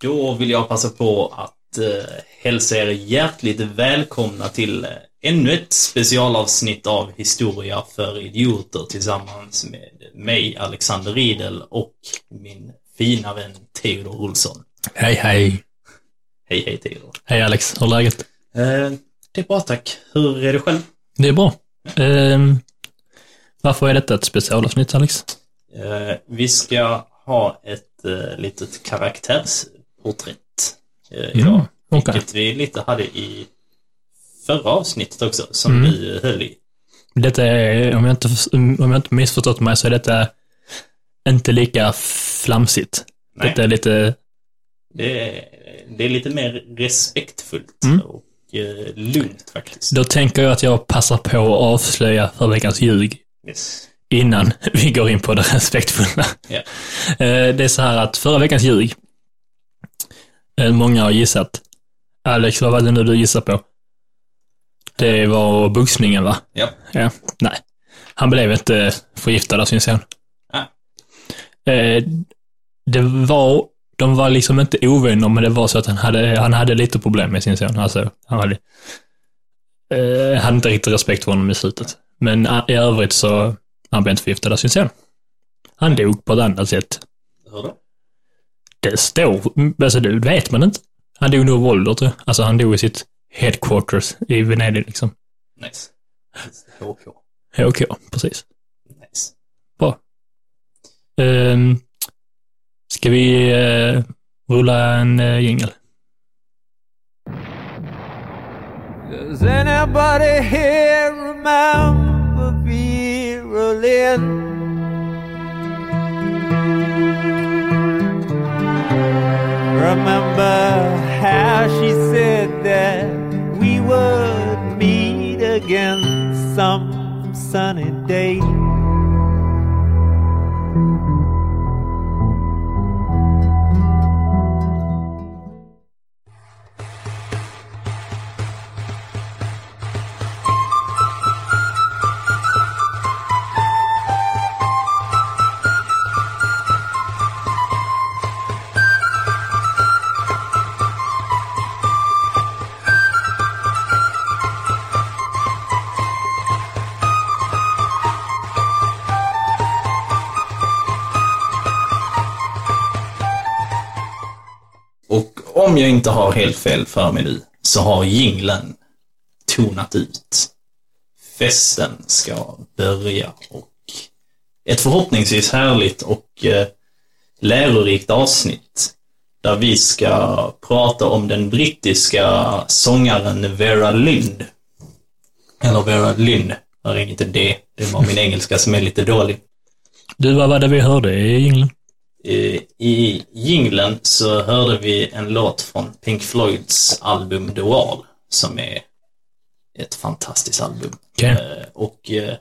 Då vill jag passa på att eh, hälsa er hjärtligt välkomna till eh, ännu ett specialavsnitt av Historia för idioter tillsammans med mig, Alexander Riedel, och min fina vän Theodor Olsson. Hej, hej. Hej, hej Theodor. Hej Alex, hur är läget? Eh, det är bra tack. Hur är det själv? Det är bra. Ehm, varför är detta ett specialavsnitt, Alex? Eh, vi ska ha ett eh, litet karaktärsporträtt eh, idag. Mm, okej. Vilket vi lite hade i förra avsnittet också, som Mm. du höll i. Detta är, om jag inte, om jag inte missförstått mig, så är detta inte lika flamsigt. Nej. Detta är lite, Det är, det är lite mer respektfullt Mm. och eh, lugnt faktiskt. då tänker jag att jag passar på att avslöja förra veckans ljug Yes. innan vi går in på det respektfulla. Eh, Det är så här att förra veckans ljug, eh, många har gissat. Alex, vad var det nu du gissade på? Det var boxningen, va? Ja. Ja, nej. Han blev inte förgiftad av sin son. Ah. Eh, Det var, de var liksom inte ovänner, men det var så att han hade, han hade lite problem med sin son. Alltså, han hade, eh, hade inte riktigt respekt för honom i slutet. Men eh, i övrigt så, han blev inte förgiftad av sin son. Han dog på ett annat sätt. Hur då? Det står, alltså det vet man inte. Han dog nog av ålder, tror jag. Alltså han dog i sitt headquarters i Venedig liksom. Nice. HK. HK, precis. Nice. Bra. Um, ska vi uh, rulla en uh, jingel? Does anybody here remember Vera Lynn? Remember how she said that we would meet again some sunny day? Om jag inte har helt fel för mig nu, så har jinglen tonat ut. Festen ska börja och ett förhoppningsvis härligt och eh, lärorikt avsnitt där vi ska prata om den brittiska sångaren Vera Lynn. Eller Vera Lynn, det är inte det. Det var min engelska som är lite dålig. Du, vad var det vi hörde i jinglen? Eh, I jinglen så hörde vi en låt från Pink Floyds album The Wall, som är ett fantastiskt album. Okej. Eh, Och eh,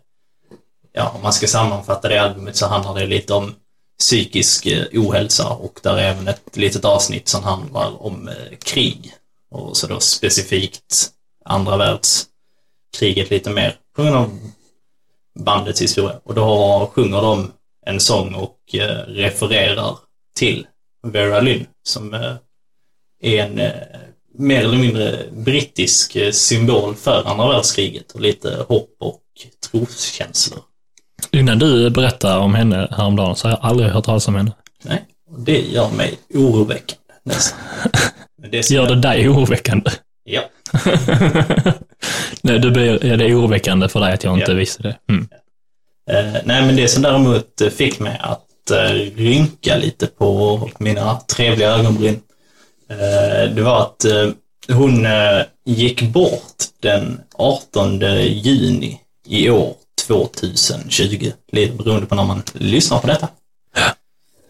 ja, om man ska sammanfatta det albumet så handlar det lite om psykisk ohälsa och där är även ett litet avsnitt som handlar om krig. Och så då specifikt andra världskriget lite mer grund av bandets historia. Och då sjunger de en sång och eh, refererar till Vera Lynn som eh, är en eh, mer eller mindre brittisk symbol för andra världskriget och lite hopp och troskänslor. Innan du berättar om henne häromdagen så har jag aldrig hört talas om henne. Nej, och det gör mig oroväckande nästan. Det Gör det dig oroväckande? Ja. Nej, du blir, ja, det är oroväckande för dig att jag inte Ja. visste det. Mm. Eh, nej, men det som däremot eh, fick mig att eh, rynka lite på mina trevliga ögonbryn, eh, det var att eh, hon eh, gick bort den 18 juni i år, 2020. Lite beroende på när man lyssnar på detta.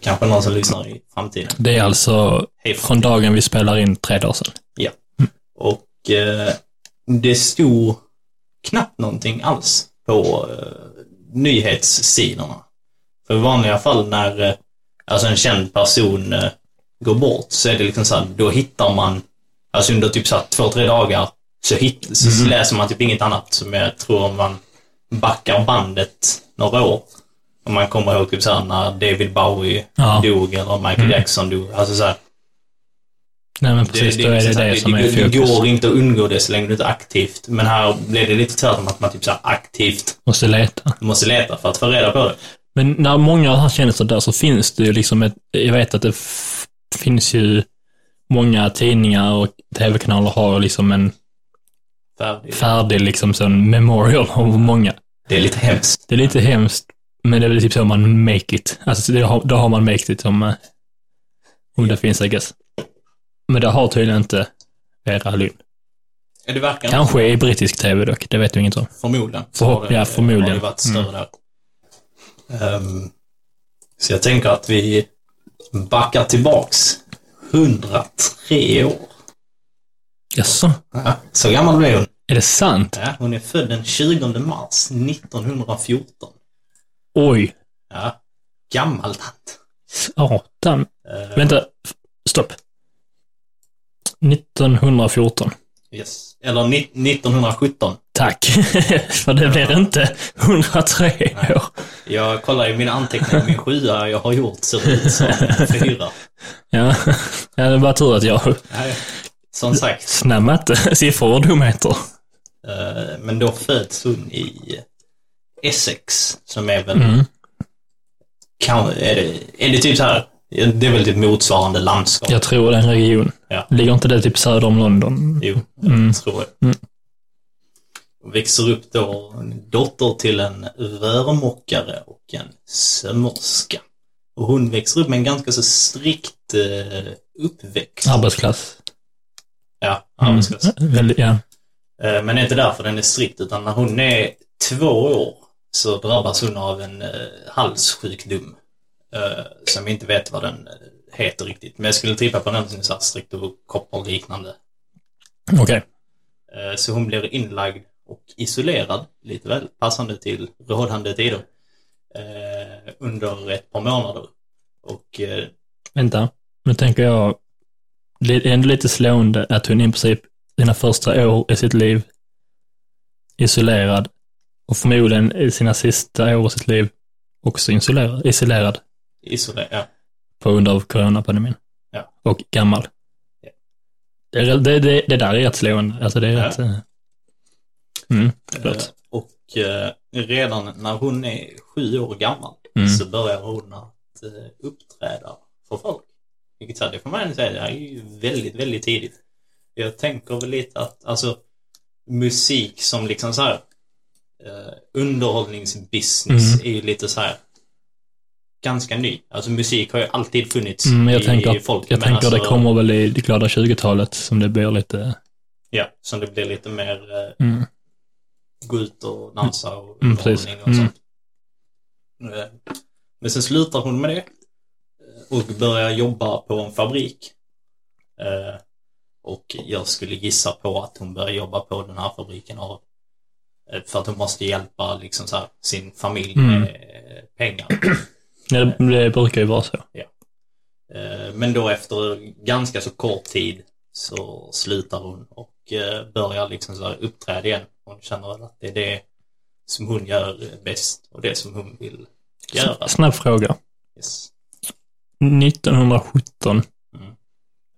Kanske någon som lyssnar i framtiden. Det är alltså från dagen vi spelar in tre dagar sedan. Ja. Och eh, det stod knappt någonting alls på eh, nyhetssidorna. För i vanliga fall när eh, alltså en känd person eh, går bort så är det liksom så här, då hittar man, alltså under typ så här, två, tre dagar så, hit, så läser man typ inget annat som jag tror om man backar bandet några år. Om man kommer ihåg typ så här när David Bowie Ja. dog eller Michael Jackson dog. Alltså så här, Nej, men precis. då är det här, det som är det, det fokus. går inte att undgå det så länge du inte är aktivt. Men här blir det lite tvärtom att man typ så här aktivt Måste leta. måste leta för att få reda på det. Men när många har kändisar där så finns det ju liksom ett, jag vet att det finns ju många tidningar och tv-kanaler har liksom en Färdig. färdig liksom sån memorial av många. Det är lite hemskt. Det är lite hemskt, men det är väl typ så man make it. Alltså det har, då har man make it om, eh, om det finns, I guess. Men det har tydligen inte Vera Lynn. Ja, det verkar Kanske i brittisk tv dock, det vet du inget om. Förmodligen. Förhopp- ja, förmodligen. Mm. Har det varit större där. Ehm, så jag tänker att vi backar tillbaks 103 år. Jaså? Ja, så gammal blev hon. Är det sant? Ja, hon är född den 20 mars 1914. Oj. Ja, gammal tant. Satan. Ehm, Vänta, stopp. 1914. Yes. Eller ni- 1917. Tack. För det blir inte 103 år. Jag kollar i mina anteckningar, min sjua jag har gjort ser ut som fyra. Ja, ja det är bara tur att jag Nej, som sagt, snabb matte, siffror och dumheter. eh, men då föds hon i Essex, som är väl, Mm. kan, är, det, är det typ så här, det är väl typ motsvarande landskap? Jag tror det är en region. Ja. Ligger inte det typ söder om London? Jo, Mm. jag tror jag. Mm. Växer upp då, en dotter till en rörmokare och en sömmerska. Och hon växer upp med en ganska så strikt eh, uppväxt. Arbetsklass. Ja, arbetsklass. Mm. Väldigt, ja. Eh, Men det är inte därför den är strikt, utan när hon är två år så drabbas hon av en eh, halssjukdom. Eh, som vi inte vet vad den heter riktigt. Men jag skulle tippa på någonting så här streptokopper-liknande. Okej. Eh, så hon blir inlagd och isolerad, lite väl passande till rådande tider, eh, under ett par månader. Och eh, Vänta. Nu tänker jag, det är ändå lite slående att hon i princip sina första år i sitt liv isolerad och förmodligen i sina sista år i sitt liv också isolerad, isolerad isolerad, ja. På grund av coronapandemin. Ja. Och gammal. Ja. Det, är- det, det, det där är rätt slående. Alltså det är Ja. rätt... eh, Mm, Eh, förlåt. och eh, redan när hon är sju år gammal Mm. så börjar hon att eh, uppträda för folk. Vilket så här, det får man säga, det här är ju väldigt, väldigt tidigt. Jag tänker väl lite att, alltså, musik som liksom så här eh, underhållningsbusiness Mm. är ju lite så här ganska ny. Alltså musik har ju alltid funnits Mm, jag i, tänker, i folk. jag tänker det alltså- kommer väl i det glada 20-talet som det blir lite... Ja, som det blir lite mer eh, Mm. gå ut och dansa och Mm, precis. och Mm. sånt. Eh, Men sen slutar hon med det eh, och börjar jobba på en fabrik. Och jag skulle gissa på att hon börjar jobba på den här fabriken av för att hon måste hjälpa liksom så här, sin familj Mm. med pengar. Ja, det, brukar ju vara så. Eh, Men då efter ganska så kort tid så slutar hon och eh, börjar liksom så här uppträda igen. Hon känner väl att det är det som hon gör bäst och det som hon vill göra. Snabb fråga. Yes. 1917. Mm.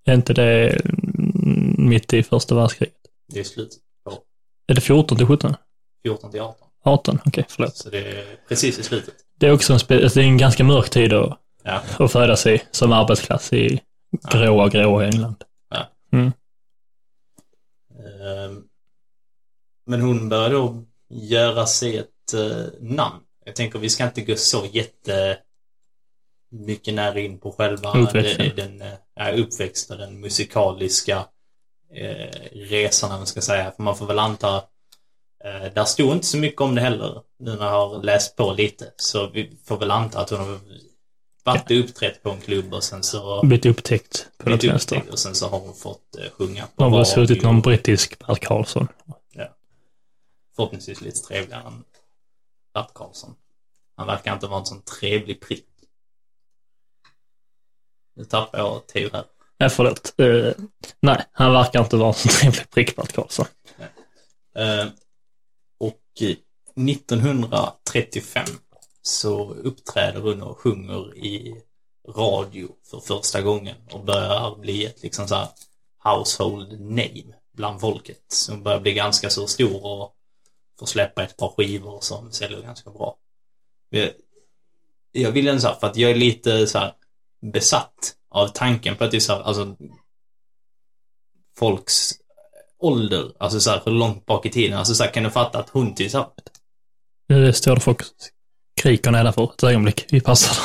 Är inte det mm, mitt i första världskriget? Det är slut på Är det 14 till 17? 14 till 18. 18? Okej, förlåt. Så det är precis i slutet. Det är också en, spe- alltså, det är en ganska mörk tid att, Ja. att födas i som arbetsklass i gråa, gråa England. Ehm, Men hon börjar då göra sig ett eh, namn. Jag tänker vi ska inte gå så jätte mycket nära in på själva Uppväxten. den, eh, ja, uppväxten, den musikaliska eh, resan, om man ska säga. För man får väl anta, eh, där stod inte så mycket om det heller, nu när jag har läst på lite. Så vi får väl anta att hon har varit uppträtt på en klubb och sen så Blivit upptäckt på något blivit vänster. upptäckt och sen så har hon fått eh, sjunga på Har väl radio. suttit någon brittisk Bert Karlsson. förhoppningsvis lite trevligare än Bert Karlsson. Han verkar inte vara en sån trevlig prick. Nu tappar jag tur här. Nej, förlåt. Uh, nej, han verkar inte vara en så trevlig prick, Bert Karlsson. Eh, 1935 så uppträder hon och sjunger i radio för första gången och börjar bli ett liksom så här household name bland folket. Som börjar bli ganska så stor och får släppa ett par skivor som säljer ganska bra. Jag, jag vill ändå säga, för att jag är lite så här besatt av tanken på att det är så här, alltså folks ålder, alltså så här, hur långt bak i tiden, alltså så här, kan du fatta att hon till så här, Nu står det folk skriker nedanför ett ögonblick. Vi passar.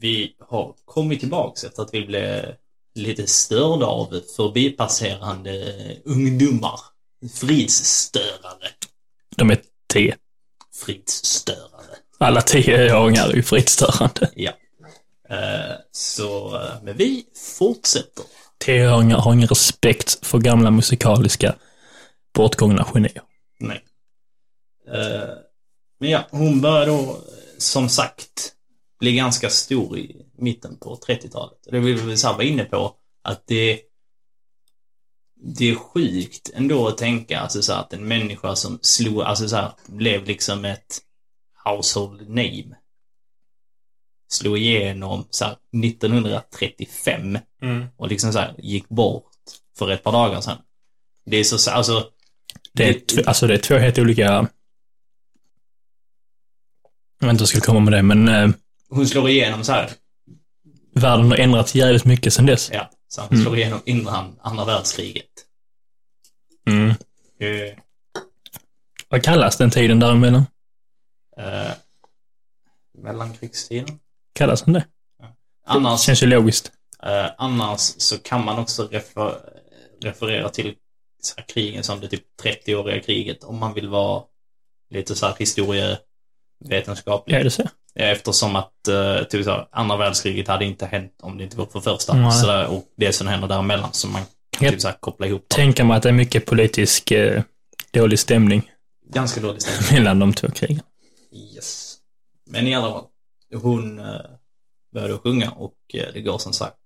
vi har kommit tillbaks efter att vi blev lite störda av förbipasserande ungdomar. Fridsstörare. De är tio. Fridsstörare. Alla tioåringar är ju frittstörande. Ja. Eh, så, eh, men vi fortsätter. Tioåringar har ingen respekt för gamla musikaliska bortgångna genier. Nej. Uh, men ja, hon började då, som sagt, bli ganska stor i mitten på 30-talet. Det vill vi vara inne på, att det det är sjukt ändå att tänka alltså så att en människa som slog, alltså så här, blev liksom ett household name. Slog igenom så här, 1935 och liksom så här, gick bort för ett par dagar sedan. Det är så, alltså... Det är, tv- alltså det är två helt olika... Jag vet inte hur jag skulle komma med det, men eh, Hon slår igenom så här, världen har ändrats jävligt mycket sedan dess. ja, så han slår igenom innan andra världskriget. Mm. Eh, Vad kallas den tiden däremellan? eh, mellankrigstiden. Kallas den det? Annars, Känns ju logiskt. eh, annars så kan man också refer, referera till så här, krigen som det typ 30-åriga kriget om man vill vara lite så här historievetenskaplig. Ja, det så. Eftersom att eh, typ så här, andra världskriget hade inte hänt om det inte var för första. Nej. Så där, och det som händer däremellan som man kan typ så här, koppla ihop. Tänka mig att det är mycket politisk eh, dålig stämning Ganska dålig stämning. mellan de två krigen. Yes. Men i alla fall, hon eh, började sjunga och eh, det går som sagt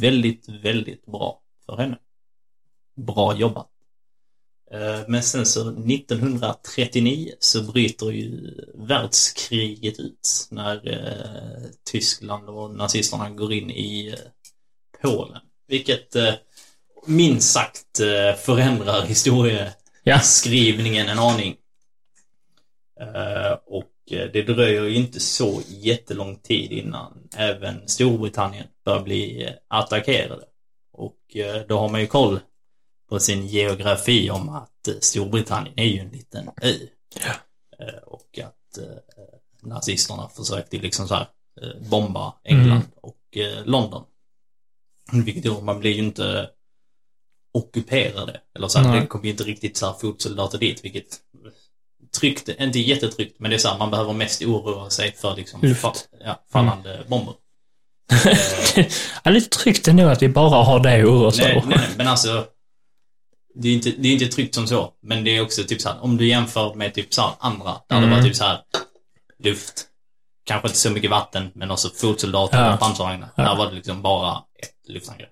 väldigt, väldigt bra för henne. Bra jobbat. Eh, men sen så 1939 så bryter ju världskriget ut när Tyskland och nazisterna går in i Polen. Vilket minst sagt förändrar historie Ja. skrivningen en aning. Och det dröjer inte så jättelång tid innan även Storbritannien bör bli eh, attackerade. Och eh, då har man ju koll på sin geografi om att eh, Storbritannien är ju en liten ö. Ja. Eh, och att eh, nazisterna försökte liksom så här eh, bomba England Mm. och eh, London. Vilket gjorde man blir ju inte ockuperade. Eller så här, det kom ju inte riktigt så här fotsoldater dit, vilket tryggt, inte jättetryggt, men det är så här, man behöver mest oroa sig för liksom Luft. ja, fallande bomber. Ja, lite tryggt ändå att vi bara har det att oroa oss Nej, nej, nej, men alltså det är inte, det är inte tryggt som så, men det är också typ så här, om du jämför med typ så här andra, där Mm. det var typ så här luft, kanske inte så mycket vatten, men också fotsoldater Ja. och pansarvagnar. Ja. Där var det liksom bara ett luftangrepp.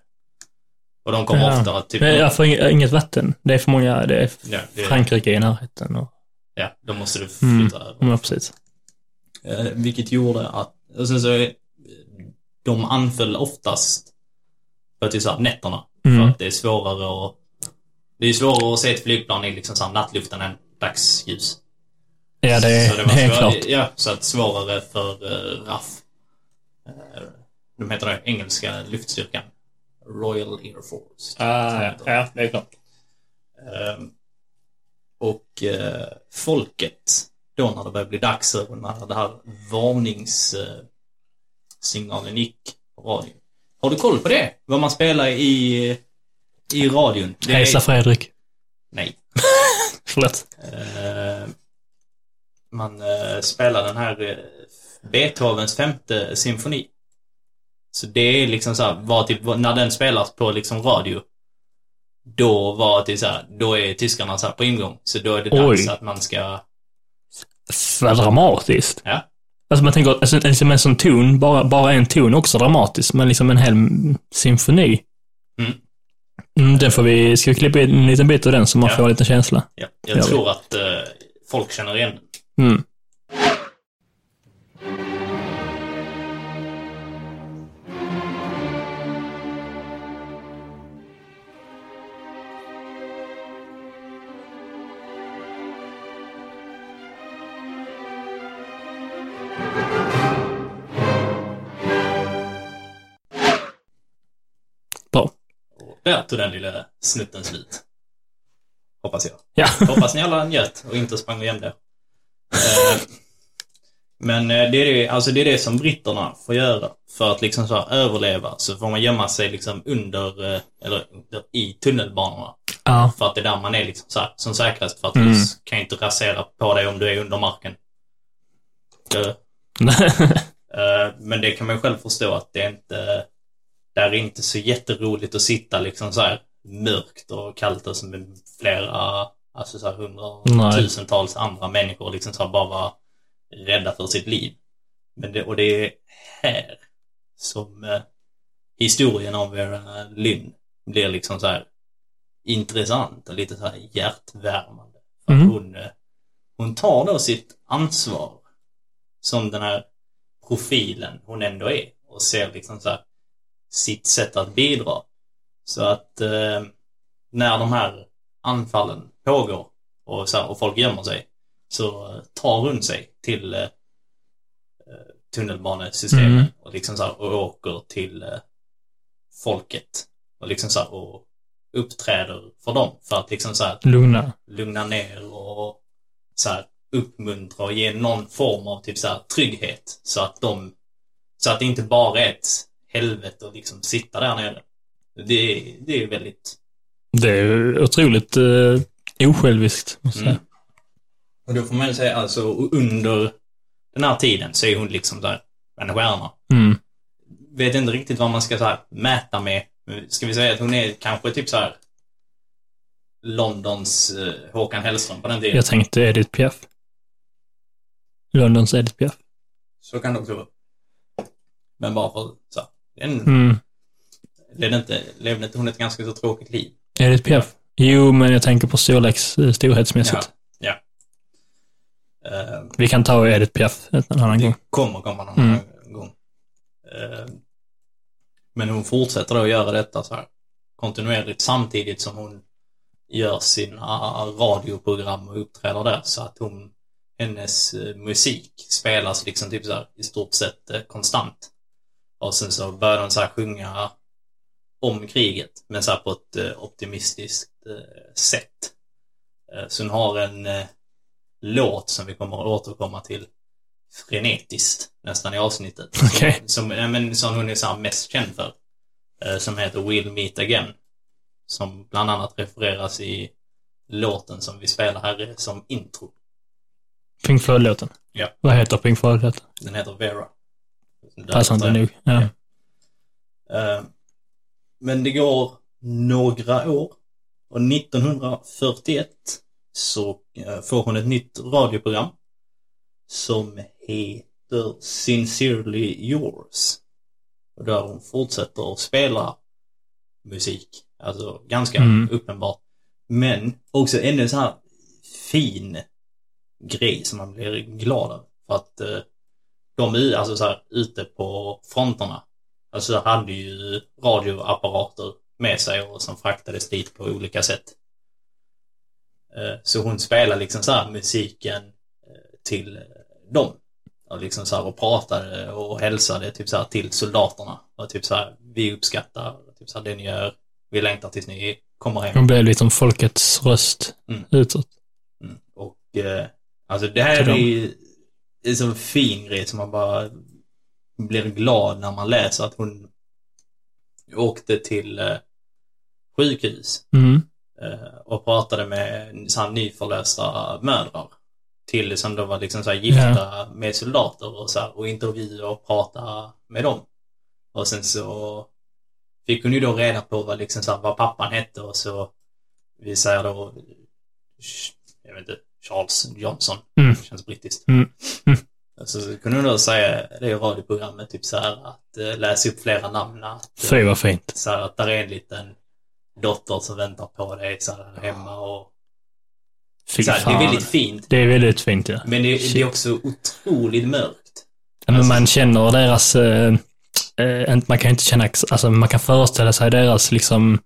Och de kommer Ja. ofta typ... Men jag får ing- inget vatten. Det är för många, det är ja, det, Frankrike i närheten och... ja, då måste du Mm. flytta över. Ja, precis. Eh, vilket gjorde att, och sen så, eh, de anföll oftast på typ så här nätterna. För Mm. att det är svårare att, det är svårare att se ett flygplan i liksom så här nattluften än dagsljus. Ja, det är, så det var är klart. Ja, så att svårare för uh, RAF. Uh, de heter det, engelska luftstyrkan. Royal Air Force. Ah, ja, ja, det är klart. Ehm, och eh, folket, då när det började bli dags och när det här varningssignalen gick på radion. Har du koll på det? Vad man spelar i, i radion? Det är- Hejsa Fredrik. Nej. Förlåt. Eh, man eh, spelar den här eh, Beethovens femte symfoni. Så det är liksom så här, var typ, när den spelas på liksom radio, då var det så här, då är tyskarna så här på ingång. Så då är det dags Oj. att man ska, Vad dramatiskt. ja, Alltså man tänker, alltså, liksom en sån ton, bara, bara en ton också dramatisk, men liksom en hel symfoni. Mm. Mm, den får vi, ska vi klippa in en liten bit av den så man Ja. får en liten känsla? ja. Jag Ja, tror att eh, folk känner igen den. Mm. Där tog den lilla snutten slut. Hoppas jag. Ja. Hoppas ni alla njöt och inte sprang och gömde. Eh, Men eh, det är det, alltså det är det som britterna får göra. För att liksom så här överleva så får man gömma sig liksom under, eh, eller under, i tunnelbanorna. Ja. För att det är där man är liksom så här, som säkrast. För att Mm. du kan inte rasera på dig om du är under marken. Men det kan man själv förstå att det är inte, det är inte så jätteroligt att sitta liksom så här mörkt och kallt och med flera, alltså så här hundratusentals andra människor liksom så här bara vara rädda för sitt liv. Men det, och det är här som eh, historien om Vera Lynn blir liksom så här intressant och lite så här hjärtvärmande. För Mm. hon, eh, hon tar då sitt ansvar som den här profilen hon ändå är och ser liksom så här sitt sätt att bidra. Så att eh, när de här anfallen pågår och, så här, och folk gömmer sig så tar hon sig till eh, tunnelbanesystemet Mm. och liksom så här, och åker till eh, folket och liksom så här, och uppträder för dem för att liksom så här Lugna. lugna ner och så här, uppmuntra och ge någon form av typ så här, trygghet så att de så att det inte bara är ett helvete att liksom sitta där nere. Det, är- det är väldigt Det är otroligt eh, osjälviskt, måste jag Mm. säga. och då får man ju säga alltså under den här tiden så är hon liksom där en stjärna. Mm. Vet inte riktigt vad man ska så här, mäta med. Ska vi säga att hon är kanske typ så här Londons eh, Håkan Hellström på den tiden. Jag tänkte Edith Piaf. Londons Edith Piaf. Så kan det också vara. Men bara för så. här, En, Mm. levde, inte, levde inte hon ett ganska så tråkigt liv? Edith Piaf. Jo, men jag tänker på storleks, eh, storhetsmässigt. Ja. Eh, Vi kan ta Edith Piaf en annan gång. det kommer komma någon Mm. gång. Eh, men hon fortsätter då att göra detta så här kontinuerligt samtidigt som hon gör sina radioprogram och uppträder där så att hon hennes musik spelas liksom typ så här i stort sett konstant. Och sen så börjar hon så sjunga om kriget men så här på ett eh, optimistiskt eh, sätt. Eh, så hon har en låt som vi kommer att återkomma till frenetiskt nästan i avsnittet. Okej. Som, men, som hon är så mest känd för. Som heter We'll Meet Again. Som bland annat refereras i låten som vi spelar här som intro. Pink Floyd-låten. Ja. Vad heter Pink Floyd-låten? Den heter Vera. Passande nog. Ja. Eh, Men det går några år och 1941 så eh, får hon ett nytt radioprogram som heter Sincerely Yours. Och där hon fortsätter att spela musik. Alltså ganska Mm. uppenbart. Men också ännu så här fin grej som man blir glad av. För att eh, de är alltså så här ute på fronterna. Alltså hade ju radioapparater med sig och som fraktades dit på olika sätt. Eh, Så hon spelar liksom så här musiken eh, till eh, dem. Och liksom så här och pratade och hälsade typ så här till soldaterna. Och typ så här, vi uppskattar typ så här det ni gör. Vi längtar tills ni kommer hem. Hon blev liksom folkets röst Mm. utåt. Mm. Och eh, alltså det här Till är ju en fin grej som man bara blir glad när man läser att hon åkte till eh, sjukhus Mm. eh, och pratade med så här nyförlösta mödrar till som då var liksom så här gifta med soldater och så här, och intervjua och prata med dem. Och sen så fick hon ju då reda på vad liksom så här, vad pappan hette och så vi säger då jag vet inte, Charles Johnson. Mm. Känns brittiskt. Mm. Mm. Så kunde hon då säga det i radioprogrammet typ så här att eh, läsa upp flera namn. Att, eh, Fy vad fint. så här, att där är en liten dotter som väntar på dig så här, hemma och Fy så här, det är fan. väldigt fint. Det är väldigt fint, ja. Men det, det är också otroligt mörkt. Ja, men Alltså- man känner deras, inte- man kan inte känna, alltså man kan föreställa sig deras liksom,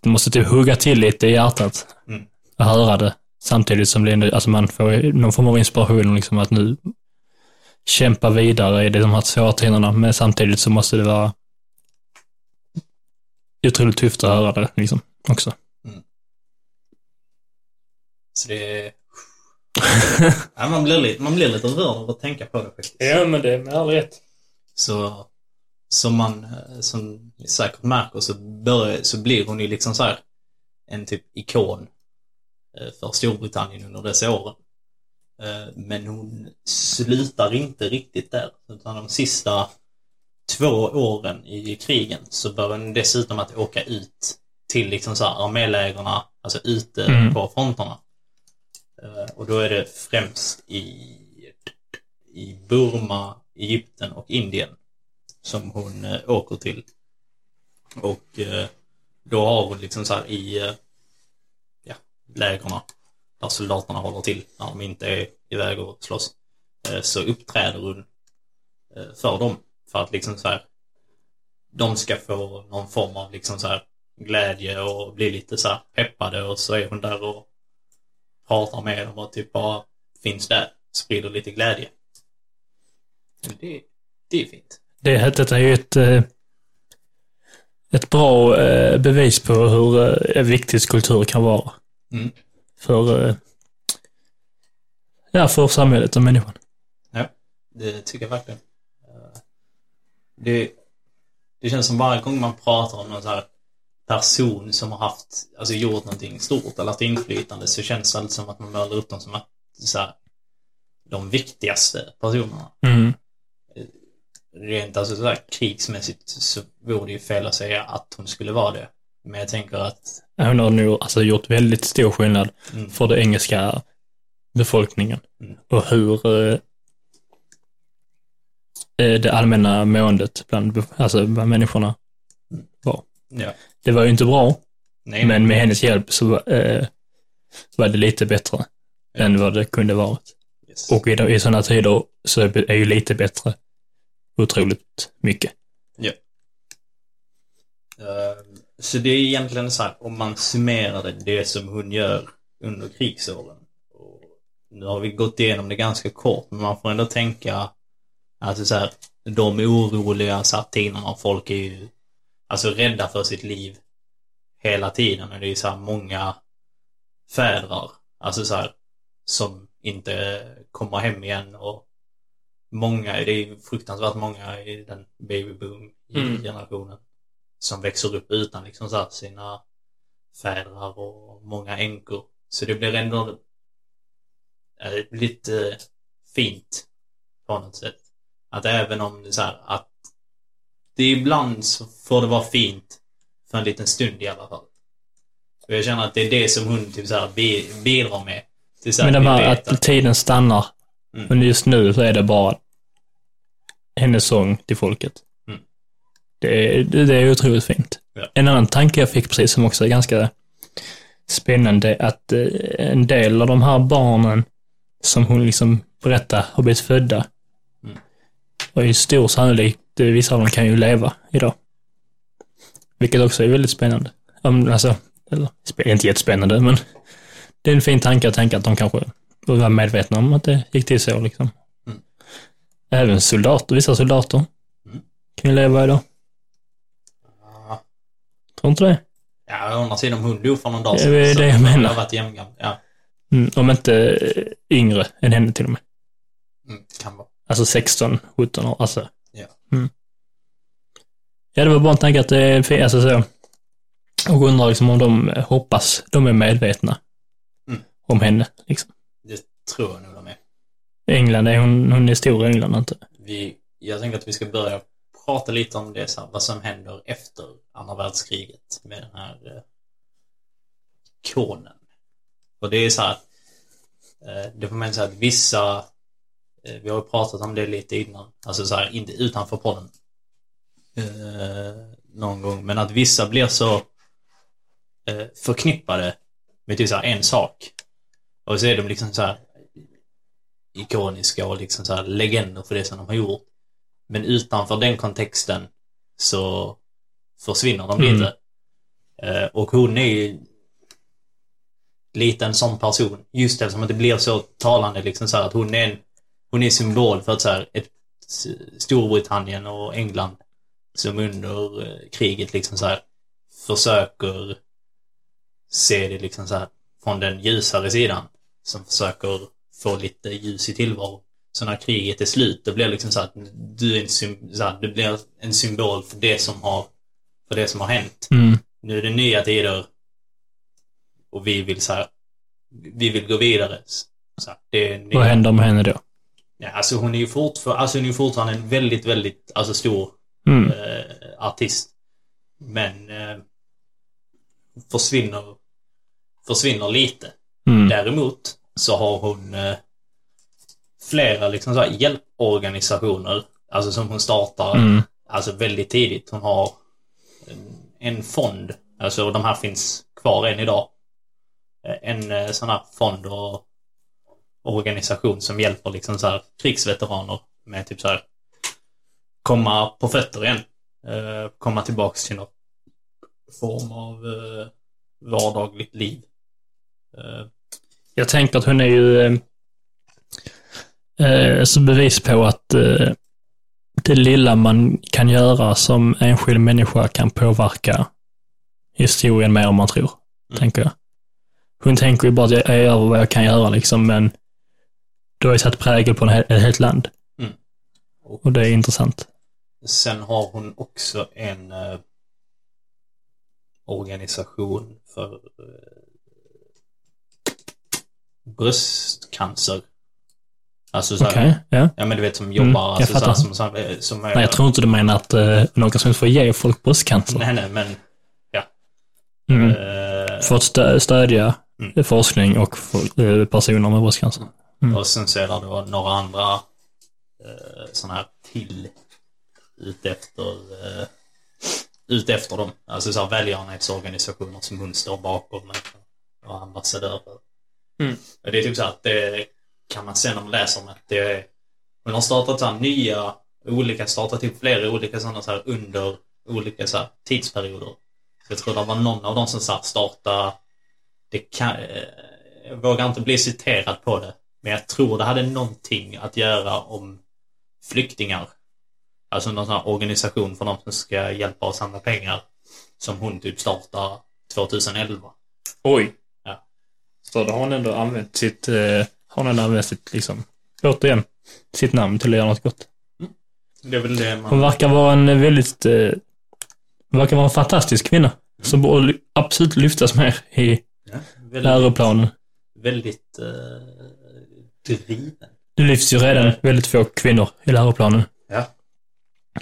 det måste typ hugga till lite i hjärtat. Mm. Att höra det. Samtidigt som det, ändå- alltså man får någon form av inspiration liksom att nu kämpa vidare i de här svåra tiderna, men samtidigt så måste det vara otroligt tufft att höra det liksom också. Så det är... ja, man, blir lite, man blir lite rörd av att tänka på det faktiskt. Ja, men det är med all rätt. Så som man eh, som ni säkert märker så, börjar, så blir hon ju liksom så här en typ ikon för Storbritannien under dessa åren. Eh, Men hon slutar inte riktigt där. Utan de sista två åren i krigen så börjar hon dessutom att åka ut till liksom så här armélägerna, alltså ute Mm. på fronterna. Eh, Och då är det främst i, i Burma, Egypten och Indien som hon eh, åker till. Och eh, då har hon liksom så här i eh, lägerna där soldaterna håller till när de inte är iväg och slåss. Eh, så uppträder hon eh, för dem. För att liksom så här de ska få någon form av liksom så här glädje och bli lite så här peppade och så är hon där och pratar med dem och typ bara finns där. Sprider lite glädje. Det, det är fint. Det heter är ju ett, eh, ett bra bevis på hur viktigt kultur kan vara. Mm. För, eh, ja, för samhället och människan. Ja, det tycker jag verkligen. Eh, Det, det känns som varje gång man pratar om någon så här person som har haft, alltså gjort någonting stort eller haft inflytande så känns det alltid som att man målar upp dem som att, så här, de viktigaste personerna. Mm. Rent alltså så här, krigsmässigt så vore det ju fel att säga att hon skulle vara det. Men jag tänker att, Hon har nog alltså, gjort väldigt stor skillnad Mm. för den engelska befolkningen. Mm. Och hur eh, eh, det allmänna måendet bland, alltså, bland människorna var. ja. Det var ju inte bra, Nej, men med hennes hjälp så eh, var det lite bättre än vad det kunde varit. Yes. Och i, i sådana tider så är ju lite bättre otroligt mycket. Ja. Eh, så det är egentligen så här, om man summerar det, det som hon gör under krigsåren. Och nu har vi gått igenom det ganska kort, men man får ändå tänka alltså så här, de oroliga satinerna, folk är ju alltså rädda för sitt liv hela tiden. Och det är så här många fädrar, alltså så här, som inte kommer hem igen och många, det är fruktansvärt många i den babyboom Mm som växer upp utan liksom så sina fädrar och många änkor. Så det blir ändå eh, lite fint på något sätt. Att även om det så här att det ibland så får det vara fint för en liten stund i alla fall. Och jag känner att det är det som hon typ så här bi- bidrar med. Men det var vet att tiden stannar. Mm. Men just nu så är det bara hennes sång till folket. Det, är, det, är otroligt fint. Ja. En annan tanke jag fick precis som också är ganska spännande, att eh, en del av de här barnen som hon liksom berättar har blivit födda, Mm. och är stor sannolikhet, eh, vissa av dem kan ju leva idag. Vilket också är väldigt spännande. Om, alltså, eller, inte jättespännande, men det är en fin tanke att tänka att de kanske var medvetna om att det gick till så liksom. Mm. Även soldater, vissa soldater Mm. kan ju leva idag. Tror inte det? Ja, å andra sidan hon dog för någon dag Det sedan. är så det jag hon menar. har varit jämngammal. Ja, Mm, om inte eh, yngre än henne till och med. mm, kan vara. Alltså 16, 17 år. Alltså. Ja. Mm. Ja, det var bara en tanke att det är alltså så. Och undrar liksom om de hoppas de är medvetna Mm. om henne. Liksom. Det tror jag nog de är. England, är hon, hon är stor i England inte? Vi, jag tänker att vi ska börja prata lite om det, så här, vad som händer efter andra världskriget med den här eh, konen. Och det är så här, eh, det får man säga att vissa, eh, vi har ju pratat om det lite innan, alltså så här, inte utanför podden. Eh, någon gång, men att vissa blir så eh, förknippade med typ så här en sak. Och så är de liksom så här ikoniska och liksom så här legender för det som de har gjort. Men utanför den kontexten så försvinner de Mm. lite. Eh, och hon är ju lite en sån person. Just eftersom att det blir så talande liksom så här att hon är en hon är symbol för att så här, ett Storbritannien och England som under eh, kriget liksom så här försöker se det liksom så här från den ljusare sidan. Som försöker få lite ljus i tillvaron. Så när kriget är slut, det blir liksom så att du är en, så här, det blir en symbol för det som har, för det som har hänt. Mm. Nu är det nya tider och vi vill så här, vi vill gå vidare. Så här, det nya- Vad händer med henne då? Ja, alltså hon är ju fortfar- alltså hon är fortfarande en väldigt, väldigt alltså stor Mm. eh, artist. Men eh, försvinner, försvinner lite. Mm. Däremot så har hon eh, flera liksom så hjälporganisationer, alltså som hon startar Mm. alltså väldigt tidigt. Hon har en, fond, alltså de här finns kvar än idag. En eh, sån här fond och organisation som hjälper liksom så här krigsveteraner med typ så här komma på fötter igen. Eh, komma tillbaks till något form av eh, vardagligt liv. Jag tänker att hon är ju eh, så bevis på att eh, det lilla man kan göra som enskild människa kan påverka historien mer än man tror, Mm. tänker jag. Hon tänker ju bara att jag, jag gör vad jag kan göra liksom, men du har ju satt prägel på en ett helt land. Mm. Och det är intressant. Sen har hon också en eh, organisation för eh, bröstcancer. Alltså så här, Okej, ja. ja men du vet som jobbar, Mm, jag alltså, så här, fattar. som, som, eh, som är, Nej, jag tror inte du menar att eh, en organisation får ge folk bröstcancer. Nej, nej, men Mm. eh, För att stö- stödja Mm. forskning och för, eh, personer med bröstcancer. Mm. och sen så är det då några andra eh, sådana här till ute efter eh, ute efter dem. Alltså så här välgörenhetsorganisationer som hon står bakom och ambassadörer. Mm. Och Det är typ så att det kan man se när man läser om att det är, hon har startat så nya, olika, startat till flera olika sådana så här under olika så här tidsperioder. Så jag tror det var någon av dem som så här startade, det kan, eh, jag vågar inte bli citerad på det, men jag tror det hade någonting att göra om flyktingar. Alltså någon sån här organisation för de som ska hjälpa oss samla pengar. Som hon typ startar 2011. Oj. Ja. Så då har hon ändå använt sitt, eh, har ändå använt sitt, liksom, återigen, sitt namn till att göra något gott. Det är väl det man... Hon verkar vara en väldigt, eh, verkar vara en fantastisk kvinna. Som borde absolut lyftas mer i Ja, väldigt, läroplanen. väldigt eh, driven. Det lyfts ju redan väldigt få kvinnor i läroplanen. Ja.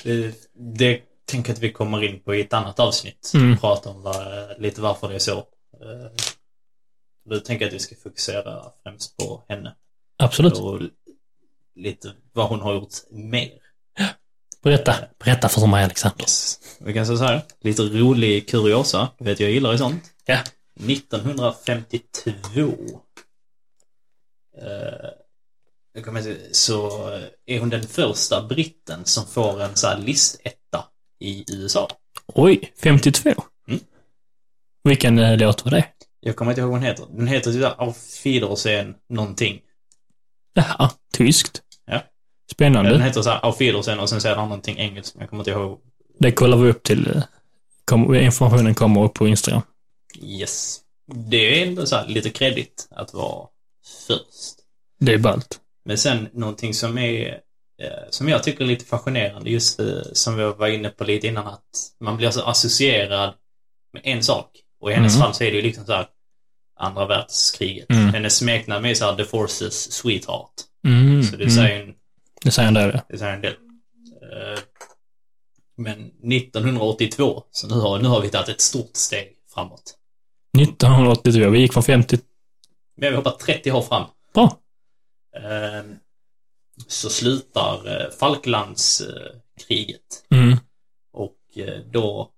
Det, det tänker att vi kommer in på i ett annat avsnitt. Mm. Prata om vad, lite varför det är så. Eh, Nu tänker att vi ska fokusera främst på henne. Absolut. Och lite vad hon har gjort mer. Berätta, berätta för mig Alexander. Yes. Vi kan säga så här, lite rolig kuriosa. Du vet, jag gillar ju sånt. Ja. 1952 eh, så är hon den första britten som får en så här listetta i USA. Oj, 52? Mm. Vilken eh, låt var det? Jag kommer inte ihåg vad hon heter. Den heter typ Auf Wiedersehen någonting. Jaha, tyskt. Ja. Den Spännande. heter så här Auf Wiedersehen och sen säger den någonting engelskt, men jag kommer inte ihåg. Det kollar vi upp till, eh, kom, informationen kommer upp på Instagram. Yes. Det är ändå så här lite kredit att vara först. Det är ballt. Men sen någonting som är eh, som jag tycker är lite fascinerande, just eh, som vi var inne på lite innan, att man blir så associerad med en sak. Och i hennes Mm. fall så är det ju liksom så här andra världskriget. Mm. Hennes smeknamn är så här The Forces Sweetheart. Mm, Så det mm. säger en, Det säger han där, det säger en del. Eh, Men 1982, så nu har, nu har vi tagit ett stort steg framåt. 1982, vi gick från 50... Men vi hoppar 30 år fram. Bra. Eh, Så slutar eh, Falklandskriget. Mm. Och eh, då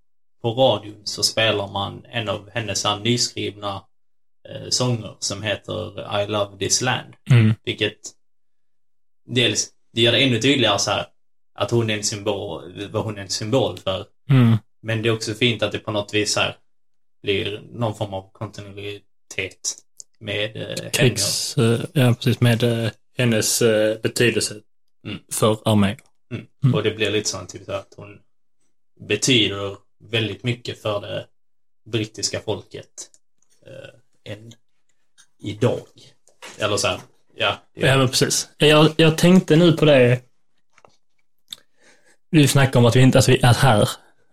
på radion så spelar man en av hennes nyskrivna eh, sånger som heter I Love This Land. Mm. Vilket dels, det gör det ännu tydligare så här att hon är en symbol, vad hon är en symbol för. Mm. Men det är också fint att det på något vis här blir någon form av kontinuitet med eh. Krigs... eh, Ja, precis. Med eh, hennes eh, betydelse Mm. för armén. Mm. Och det blir lite sånt typ att hon betyder väldigt mycket för det brittiska folket eh, än idag. Eller så här, ja. Ja, men precis. Jag, jag tänkte nu på det. Du snackade om att vi inte, att, vi, att här,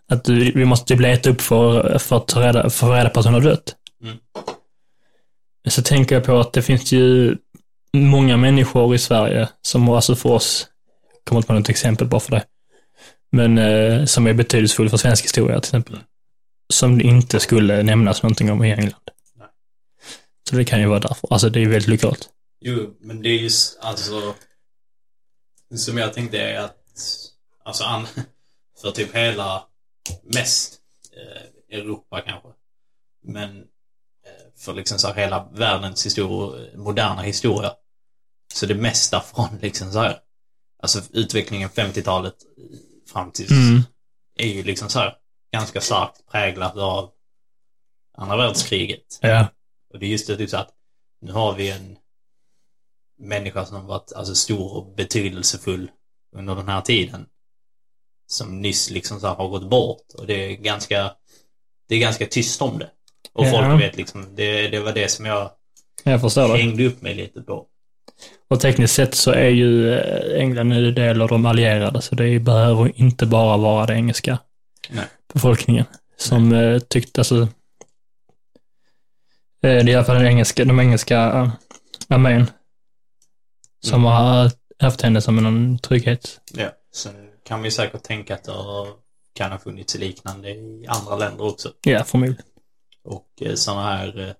att du, vi måste typ leta upp för, för att ta reda, för reda på att hon har dött. Mm. Så tänker jag på att det finns ju många människor i Sverige som alltså för oss, kommer inte på något exempel bara för det, men eh, som är betydelsefull för svensk historia till exempel. Som det inte skulle nämnas någonting om i England. Nej. Så det kan ju vara därför. Alltså det är ju väldigt lokalt. Jo, men det är ju alltså... Som jag tänkte är att, alltså an, för typ hela, mest eh, Europa kanske. Men eh, för liksom så här hela världens historia, moderna historia. Så det mesta från liksom så här, alltså utvecklingen 50-talet fram till Mm. är ju liksom så här ganska starkt präglat av andra världskriget. Ja. Och det är just det typ så att nu har vi en människa som har varit alltså, stor och betydelsefull under den här tiden. Som nyss liksom så här, har gått bort. Och det är ganska, det är ganska tyst om det. Och Ja. folk vet liksom, det, det var det som jag Jag hängde upp mig lite på. Och tekniskt sett så är ju eh, England en del av de allierade, så det behöver inte bara vara den engelska Nej. befolkningen som eh, tyckte, alltså, eh, det är i alla fall den engelska, de engelska armén som Mm. har haft henne som en trygghet. Ja. Sen kan vi säkert tänka att det kan ha funnits liknande i andra länder också. Ja, förmodligen. Och sådana här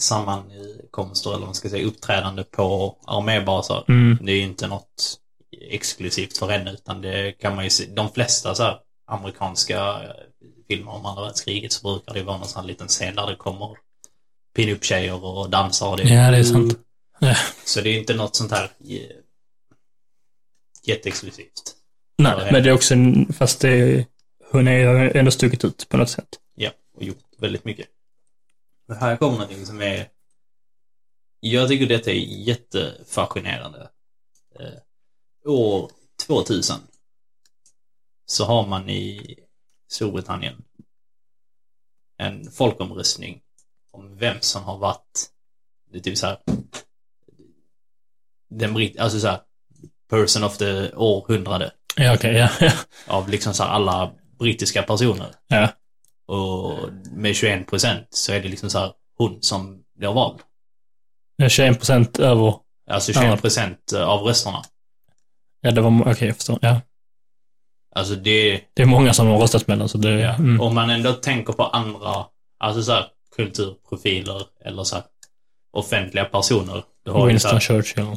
sammankomster, eller man ska säga, uppträdande på armébaser. Mm. Det är ju inte något exklusivt för henne, utan det kan man ju se. De flesta så här amerikanska eh, filmer om andra världskriget så brukar det vara någon sån här liten scen där det kommer pin-up-tjejer och dansar. Och Ja, det är sant. Ja. Så det är inte något sånt här eh, jätteexklusivt. Nej, men det är också, fast det, hon är ändå stuckit ut på något sätt. Ja, och gjort väldigt mycket. Här kommer någonting som är... Jag tycker detta är jättefascinerande. Eh, år 2000 så har man i Storbritannien en folkomröstning om vem som har varit, det är typ så här, den britt, alltså så här, person of the århundrade Ja, okej, ja, ja. av liksom så här alla brittiska personer. Ja. Och med 21 procent så är det liksom så här hon som blir vald. Det är 21 procent över, Alltså Ja. 21 procent av rösterna. ja det var, okej jag förstår, ja. Alltså det, Det är många som har röstat med den, så det, ja. mm. om man ändå tänker på andra, alltså så här kulturprofiler eller så här offentliga personer. Du har Winston här, Churchill. eh,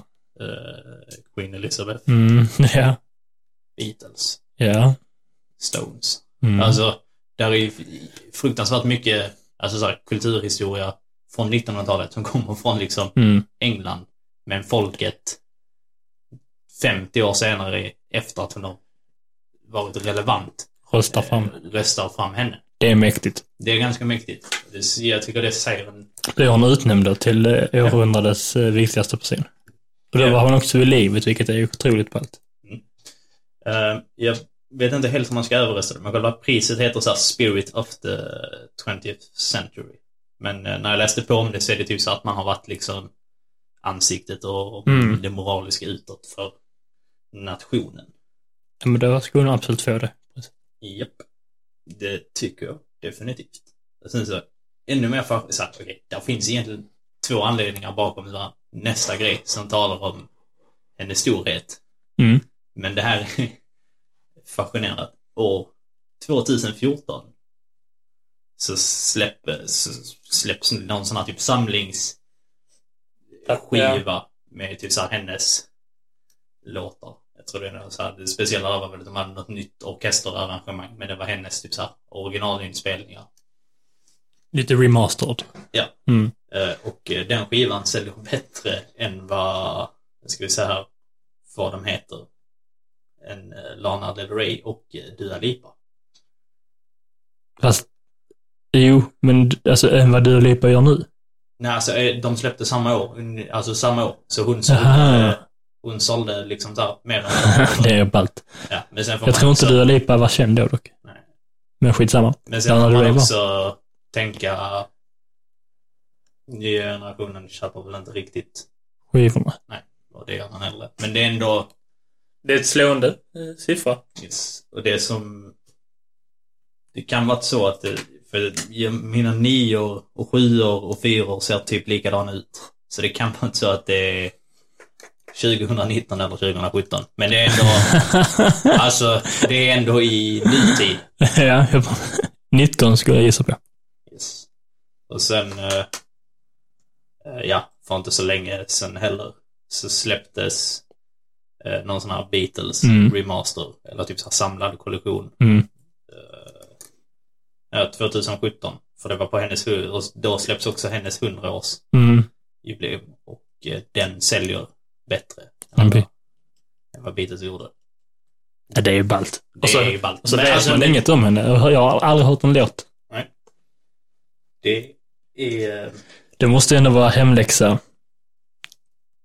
Queen Elizabeth, Mm, ja. Beatles, Ja. Stones. Mm. Alltså, där är ju fruktansvärt mycket, alltså så här, kulturhistoria från 1900-talet som kommer från liksom Mm. England. Men folket 50 år senare efter att hon har varit relevant Röstar fram. eh, röstar fram henne. Det är mäktigt. Det är ganska mäktigt. Jag tycker det säger en... Blev hon utnämnd till eh, århundradets eh, viktigaste person. Och då Ja. var hon också vid livet, vilket är otroligt ballt. Eh, jag vet inte helt hur man ska översätta det, men själva priset heter så här Spirit of the 20th Century. Men eh, när jag läste på om det så är det typ så att man har varit liksom ansiktet och Mm. det moraliska utåt för nationen. Ja, men då skulle hon absolut få det. Japp. Det tycker jag definitivt. Och sen så, ännu mer för så okej, där finns egentligen två anledningar bakom så här, nästa grej som talar om hennes storhet. Mm. Men det här är fascinerande. År 2014 så, släpp, så släpps någon sån här typ samlingsskiva med typ så här hennes låtar. Jag tror det är något så här, det speciella där var väl att de hade något nytt orkesterarrangemang, men det var hennes typ så här originalinspelningar. Lite remastered. Ja. Mm. Eh, och eh, den skivan säljer bättre än vad, ska vi säga här, vad de heter. Än eh, Lana Del Rey och eh, Dua Lipa. Fast, jo, men alltså än vad du och Lipa gör nu. Nej, alltså eh, de släppte samma år, alltså samma år. Så hon sålde, Aha. eh, hon sålde liksom där mer än det är ballt. ja, men sen får Jag man tror inte också, du och Lipa var känd då dock. Nej. Men skitsamma. Men sen Lana får man Rey var. också tänka... Nya generationen köper väl inte riktigt Skivorna. vad det gör han heller. Men det är ändå... Det är ett slående eh, siffra. Yes. Och det som... Det kan vara så att det, för jag- mina nior och sjuor och fyror ser typ likadana ut. Så det kan vara så att det är 2019 eller 2017. Men det är ändå... alltså, det är ändå i nutid. ja, jag bara, 19 skulle jag gissa på. Yes. Och sen... Eh, eh, ja, för inte så länge sen heller så släpptes eh, någon sån här Beatles Mm. remaster. Eller typ så här samlad kollektion. Mm. Ja, 2017. För det var på hennes och då släpps också hennes 100-års Mm. jubileum. Och eh, den säljer bättre än, vad, än vad Beatles gjorde. Ja, det är ju ballt. Det så- är ju ballt. Så vet alltså, man det- inget om henne. Jag har aldrig hört en låt. Det är... eh, Det måste ändå vara hemläxa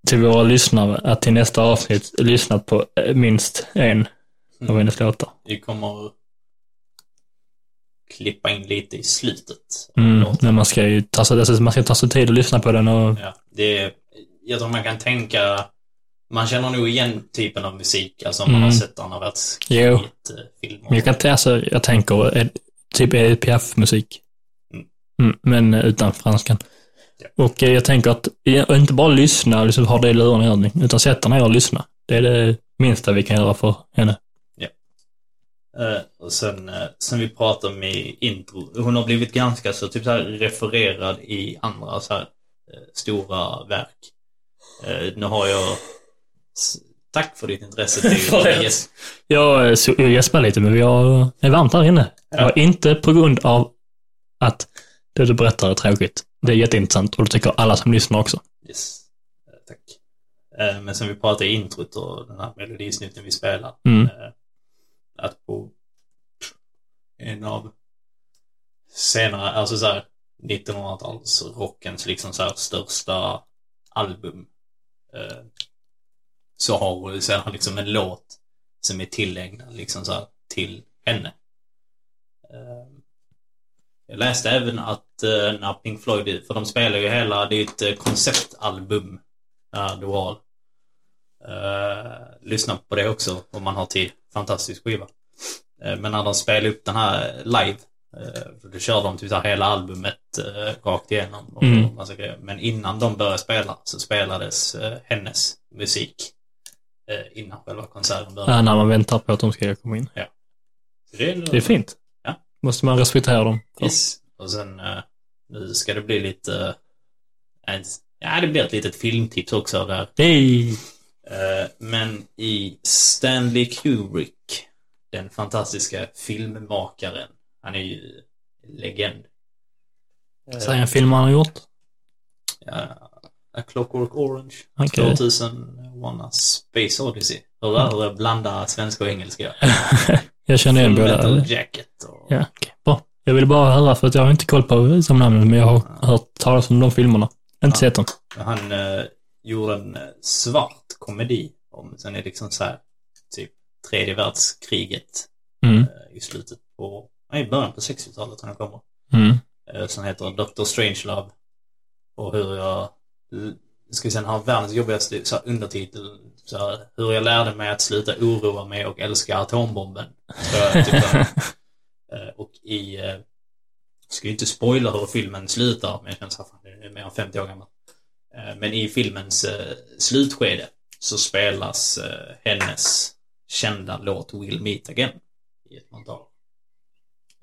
till våra lyssnare att till nästa avsnitt lyssna på eh, minst en av Mm. hennes låtar. Vi kommer klippa in lite i slutet. Mm. Men man ska ju ta sig, alltså, man ska ta sig tid att lyssna på den och... Ja, det är, jag tror man kan tänka, man känner nog igen typen av musik, alltså om man Mm. har sett andra Jo. världskriget-filmer. Men jag kan inte, alltså, jag tänker eh, typ Edith Piaf-musik. Mm. Mm, men eh, utan franskan. Ja. Och eh, jag tänker att, ja, inte bara lyssna liksom ha det i lurarna i öronen, utan sätta ner och lyssna. Det är det minsta vi kan göra för henne. Eh, och sen, eh, som vi pratade om i intro, hon har blivit ganska så typ så här refererad i andra så här stora verk. Nu har jag... Tack för ditt intresse till. Jag, jag gäspar lite, men vi har, är varmt här inne. Ja. Inte på grund av att det du berättar är tråkigt. Det är jätteintressant och det tycker alla som lyssnar också. yes. Eh, tack. Eh, men som vi pratade i introt och den här melodisnutten vi spelar. Mm. Eh, att på en av senare, alltså så här 1900-talsrockens liksom så här största album så har hon sen liksom en låt som är tillägnad liksom så här till henne. Eh, jag läste även att eh, när Pink Floyd, för de spelar ju hela, det är ett eh, konceptalbum, The Wall. Uh, lyssna på det också om man har tid. Fantastisk skiva. Eh, men när de spelade upp den här live, uh, då körde de typ hela albumet uh, rakt igenom. Och Mm. massa grejer. Men innan de började spela så spelades eh, hennes musik eh, innan själva konserten började. Ja, när man väntar på att de ska komma in. Så det, är Det är fint. Måste man respektera dem. Yes. Och sen, eh, nu ska det bli lite... eh, ja, det blir ett litet filmtips också där. Hej! Eh, men i Stanley Kubrick, den fantastiska filmmakaren, han är ju legend. Säg en film han har gjort. ja, A Clockwork Orange, Okej. 2001 A Space Odyssey. Hur är det att blanda svenska och engelska? jag känner igen Full båda. Metal Jacket och... Ja, okej. Bra. Jag vill bara höra, för att jag har inte koll på som namnen, men jag har hört talas om de filmerna. Inte Ja. sett dem. Han eh, gjorde en eh, svart komedi om, sen är det liksom så här, typ tredje världskriget Mm. eh, i slutet på, nej, början på 60-talet när den kommer. Mm. Eh, som heter Dr. Strangelove. Och hur jag, ska vi sen ha världens jobbigaste så här, undertitel, så här, hur jag lärde mig att sluta oroa mig och älska atombomben. Jag, typ, eh, och i, eh, ska ju inte spoila hur filmen slutar, men jag känner fan, det är mer än 50 år gammal. Eh, Men i filmens slutskede så spelas hennes kända låt We'll Meet Again i ett montage.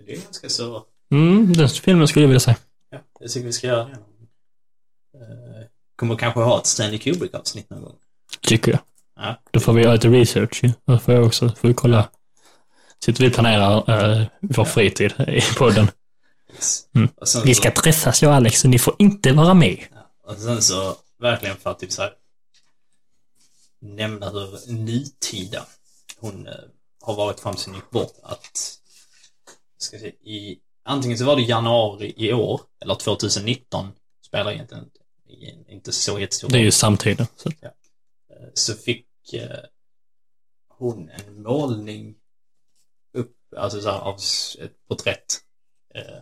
Det är ganska så, Mm, den filmen skulle jag vilja se. ja, jag tycker vi ska göra det. Kommer kanske ha ett Stanley Kubrick-avsnitt någon gång. Tycker jag. Ja, Då får vi göra lite research ju. Då får jag också, får vi kolla. Sitter vi och planerar uh, vår fritid i podden. Mm. Och Vi ska träffas jag och Alex, så ni får inte vara med. Och sen så, verkligen för att typ så här, nämna hur nutida hon eh, har varit fram sin gick bort. Att, ska se, i, antingen så var det januari i år, eller 2019, spelar egentligen inte, inte så jättestor Det är roll. ju samtiden. Så. Eh, så fick hon en målning upp, alltså så här, av ett porträtt eh,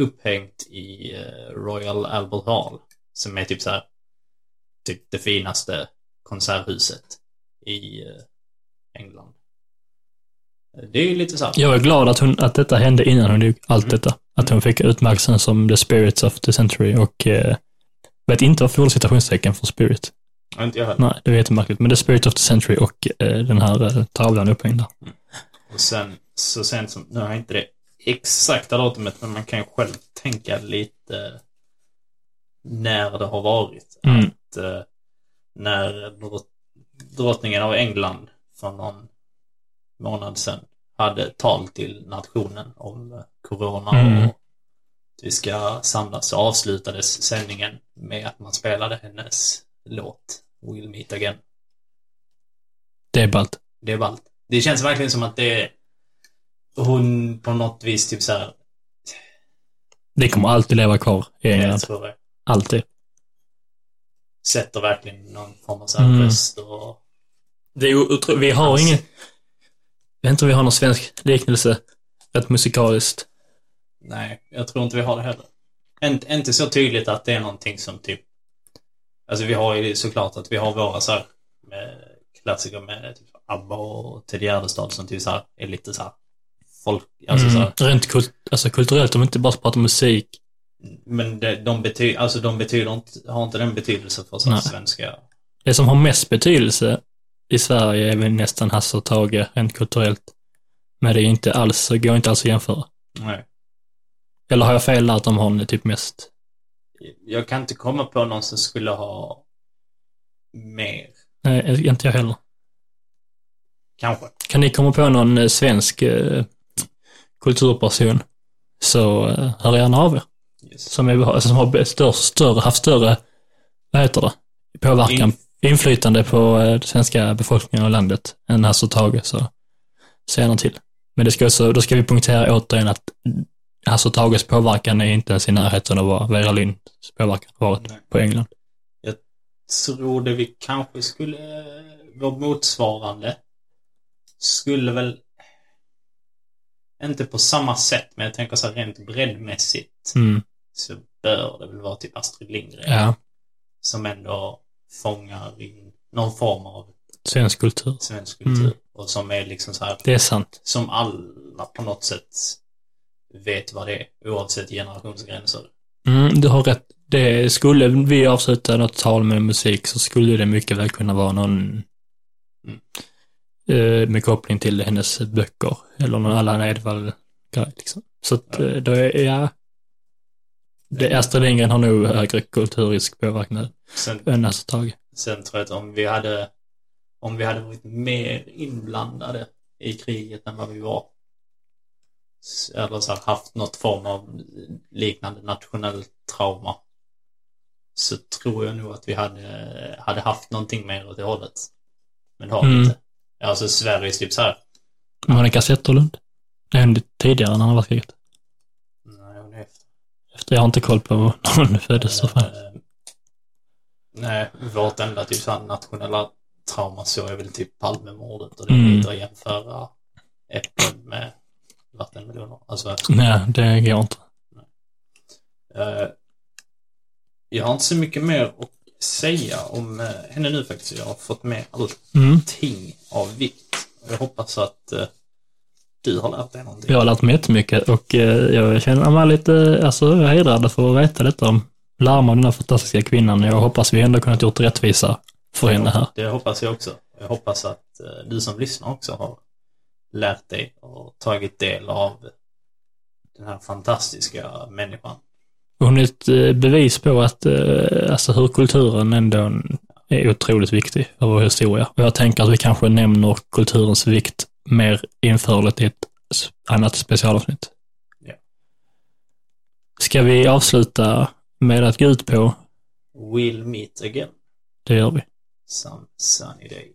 upphängt i eh, Royal Albert Hall. Som är typ så här, typ det finaste konserthuset i eh, England. Det är ju lite så här. Jag är glad att, hon, att detta hände innan hon dog, allt Mm. detta. Att hon fick utmärkelsen som The Spirits of the Century och eh, vet inte varför jag gjorde citationstecken för Spirit. Ja, Inte jag heller. Nej, det är jättemärkligt. Men The Spirit of the Century och eh, den här eh, tavlan upphängd där. Och sen, så sent som, nu har jag inte det exakta datumet, men man kan ju själv tänka lite när det har varit. Mm. Att eh, när drott- drottningen av England för någon månad sedan hade tal till nationen om eh, corona Mm. och vi ska samlas så avslutades sändningen med att man spelade hennes låt We'll Meet Again. Det är ballt. Det är ballt. Det känns verkligen som att det är hon på något vis typ så här. Det kommer alltid leva kvar i Jag England. Alltid. Sätter verkligen någon form av så här Mm. röst och... Det är vi har Alltså- ingen... Jag vet inte om vi har någon svensk liknelse. Rätt musikaliskt. Nej, jag tror inte vi har det heller. Inte, inte så tydligt att det är någonting som typ... Alltså vi har ju såklart att vi har våra så här med klassiker med typ ABBA och Ted Gärdestad som typ så här är lite så här folk... Alltså så Mm. här, Rent kult, alltså kulturellt, vi inte bara pratar musik. Men det, de betyder, alltså de betyder inte, har inte den betydelse för så här svenska... Det som har mest betydelse i Sverige är väl nästan Hasse och Tage, rent kulturellt. Men det är inte alls, går inte alls att jämföra. Nej. Eller har jag fel där att de har typ mest? Jag kan inte komma på någon som skulle ha mer. Nej, inte jag heller. Kanske. Kan ni komma på någon eh, svensk eh, kulturperson så eh, hör gärna av er. Yes. Som, är, alltså, som har större, större, haft större, vad heter det, påverkan, inflytande på eh, svenska befolkningen och landet än Hasse och Tage, så säg gärna till. Men det ska också, då ska vi punktera återigen att Och Tages påverkan är inte ens i närheten av vad Vera Lynds påverkan varit Nej. på England. Tror det vi kanske skulle, vara motsvarande, skulle väl, inte på samma sätt, men jag tänker så här rent breddmässigt, Mm. så bör det väl vara typ Astrid Lindgren. Ja, Som ändå fångar in någon form av svensk kultur. svensk kultur. Mm. Och som är liksom så här, Det är sant. som alla på något sätt vet vad det är, oavsett generationsgränser. Mm, du har rätt. Det skulle vi avsluta något tal med musik så skulle det mycket väl kunna vara någon Mm. eh, med koppling till hennes böcker eller någon Allan Edwall-grej liksom. Så att Ja. eh, då är, ja. Det, Astrid Lindgren har nog högre kulturisk påverkan Sen, än Hasse Tage. sen tror jag att om vi hade, om vi hade varit mer inblandade i kriget än vad vi var, eller så här, haft något form av liknande nationellt trauma, så tror jag nog att vi hade, hade haft någonting mer åt det hållet. Men det har vi Mm. inte. Alltså Sveriges typ så här, Monica Zetterlund. Det hände tidigare än andra världskriget. nej, hon är efter. Efter jag har inte koll på när hon föddes. Eh, Nej, vårt enda typ så här nationella trauma så är väl typ Palmemordet och det är Mm. att jämföra äpplen med vattenmeloner. Alltså, Nej, det går inte. eh, jag har inte så mycket mer att säga om eh, henne nu faktiskt. Jag har fått med Mm. allting av vikt. Jag hoppas att eh, du har lärt dig någonting. Jag har lärt mig jättemycket och jag känner mig lite alltså, hedrad för att veta detta om larma den här fantastiska kvinnan. Jag hoppas vi ändå kunnat gjort rättvisa för henne här. Det hoppas jag också. Jag hoppas att du som lyssnar också har lärt dig och tagit del av den här fantastiska människan. Hon är ett bevis på att, eh, alltså hur kulturen ändå är otroligt viktig för vår historia. Och jag tänker att vi kanske nämner kulturens vikt mer införligt i ett annat specialavsnitt. Ja. Ska vi avsluta med att gå ut på, We'll meet again det gör vi. some sunny day.